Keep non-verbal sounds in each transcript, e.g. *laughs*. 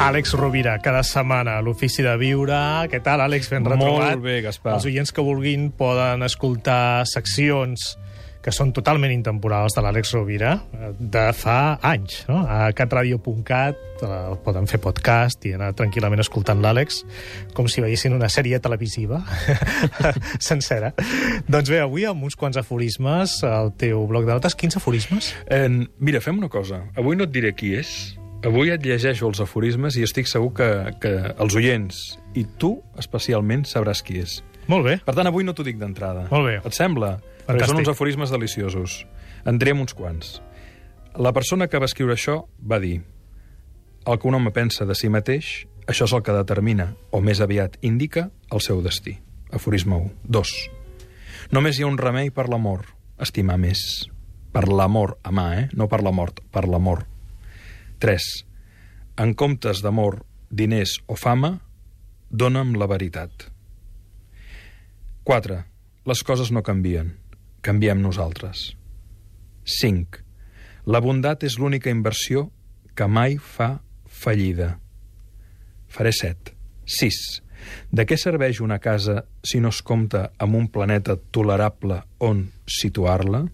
Àlex Rovira, cada setmana a l'Ofici de Viure. Què tal, Àlex? Ben retrobat. Molt bé, Gaspar. Els oients que vulguin poden escoltar seccions que són totalment intemporals de l'Àlex Rovira eh, de fa anys. No? A catradio.cat eh, poden fer podcast i anar tranquil·lament escoltant l'Àlex com si veiessin una sèrie televisiva *laughs* sencera. doncs bé, avui amb uns quants aforismes al teu bloc de notes. Quins aforismes? Eh, mira, fem una cosa. Avui no et diré qui és. Avui et llegeixo els aforismes i estic segur que, que els oients, i tu especialment, sabràs qui és. Molt bé. Per tant, avui no t'ho dic d'entrada. Molt bé. Et sembla? Perquè Fantàstic. són uns aforismes deliciosos. En direm uns quants. La persona que va escriure això va dir el que un home pensa de si mateix, això és el que determina, o més aviat indica, el seu destí. Aforisme 1. 2. Només hi ha un remei per l'amor, estimar més. Per l'amor, amar, eh? No per la mort, per l'amor. 3. En comptes d'amor, diners o fama, dona'm la veritat. 4. Les coses no canvien, canviem nosaltres. 5. La bondat és l'única inversió que mai fa fallida. Faré 7. 6. De què serveix una casa si no es compta amb un planeta tolerable on situar-la?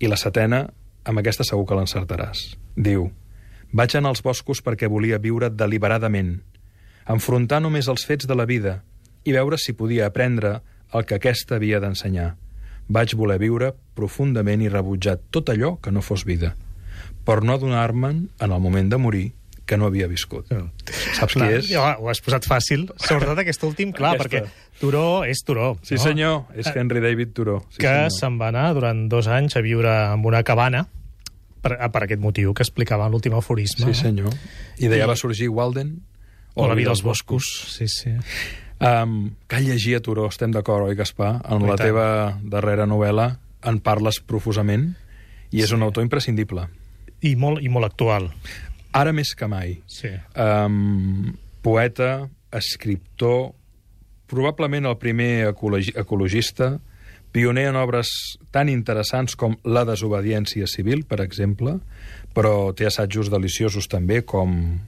I la setena, amb aquesta segur que l'encertaràs. Diu, vaig anar als boscos perquè volia viure deliberadament, enfrontar només els fets de la vida i veure si podia aprendre el que aquesta havia d'ensenyar. Vaig voler viure profundament i rebutjar tot allò que no fos vida, per no adonar-me'n, en el moment de morir, que no havia viscut. Saps qui Clar, és? Ja, ho has posat fàcil, sobretot aquest últim, clar, Aquesta. perquè Turó és Turó. Sí, no? senyor, és Henry David Thoreau. Sí, que se'n va anar durant dos anys a viure en una cabana per, per aquest motiu que explicava en l'últim aforisme. Sí, senyor. I d'allà va sorgir Walden O la vida als boscos. Sí, sí. Um, cal llegir a Turó, estem d'acord, oi, Gaspar? En la teva darrera novel·la en parles profusament i és Sí. un autor imprescindible. I molt, I molt actual. Ara més que mai. Sí. Um, poeta, escriptor, probablement el primer ecologi ecologista, pioner en obres tan interessants com La desobediència civil, per exemple, però té assajos deliciosos també com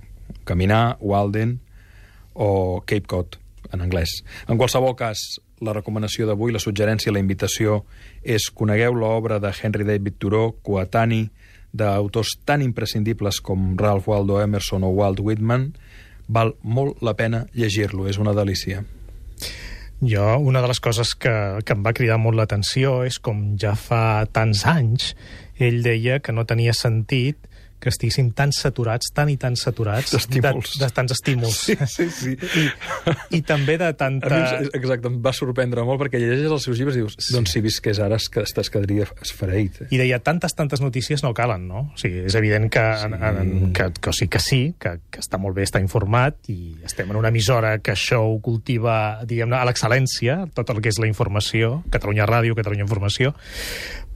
Caminar, Walden o Cape Cod, en anglès. En qualsevol cas, la recomanació d'avui, la suggerència, la invitació és conegueu l'obra de Henry David Thoreau, coetani d'autors tan imprescindibles com Ralph Waldo Emerson o Walt Whitman, val molt la pena llegir-lo, és una delícia. Jo, una de les coses que, que em va cridar molt l'atenció és com ja fa tants anys ell deia que no tenia sentit que estiguéssim tan saturats, tan i tan saturats de, de tants estímuls. sí, sí. I, I també de A mi, tanta... exacte, em va sorprendre molt perquè llegeixes els seus llibres i dius, doncs si visqués ara es, es quedaria esfereït. Eh? I deia, tantes, tantes notícies no calen, no? O sigui, és evident que, sí. en, en, que, que, o sigui, que sí, que, que està molt bé estar informat i estem en una emissora que això ho cultiva, diguem-ne, a l'excel·lència, tot el que és la informació, Catalunya Ràdio, Catalunya Informació,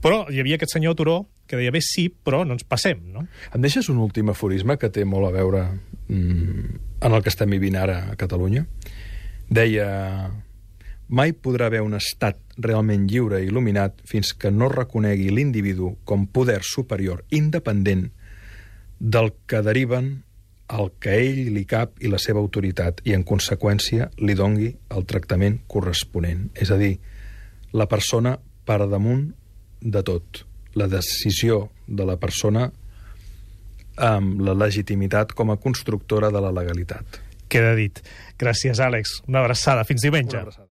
però hi havia aquest senyor Turó que deia, bé, sí, però no ens passem, no? Em deixes un últim aforisme que té molt a veure mm, en el que estem vivint ara a Catalunya? Deia... Mai podrà haver un estat realment lliure i il·luminat fins que no reconegui l'individu com poder superior independent del que deriven el que ell li cap i la seva autoritat i, en conseqüència, li dongui el tractament corresponent. És a dir, la persona per damunt de tot. La decisió de la persona amb la legitimitat com a constructora de la legalitat. Queda dit. Gràcies, Àlex. Una abraçada. Fins diumenge. Una abraçada.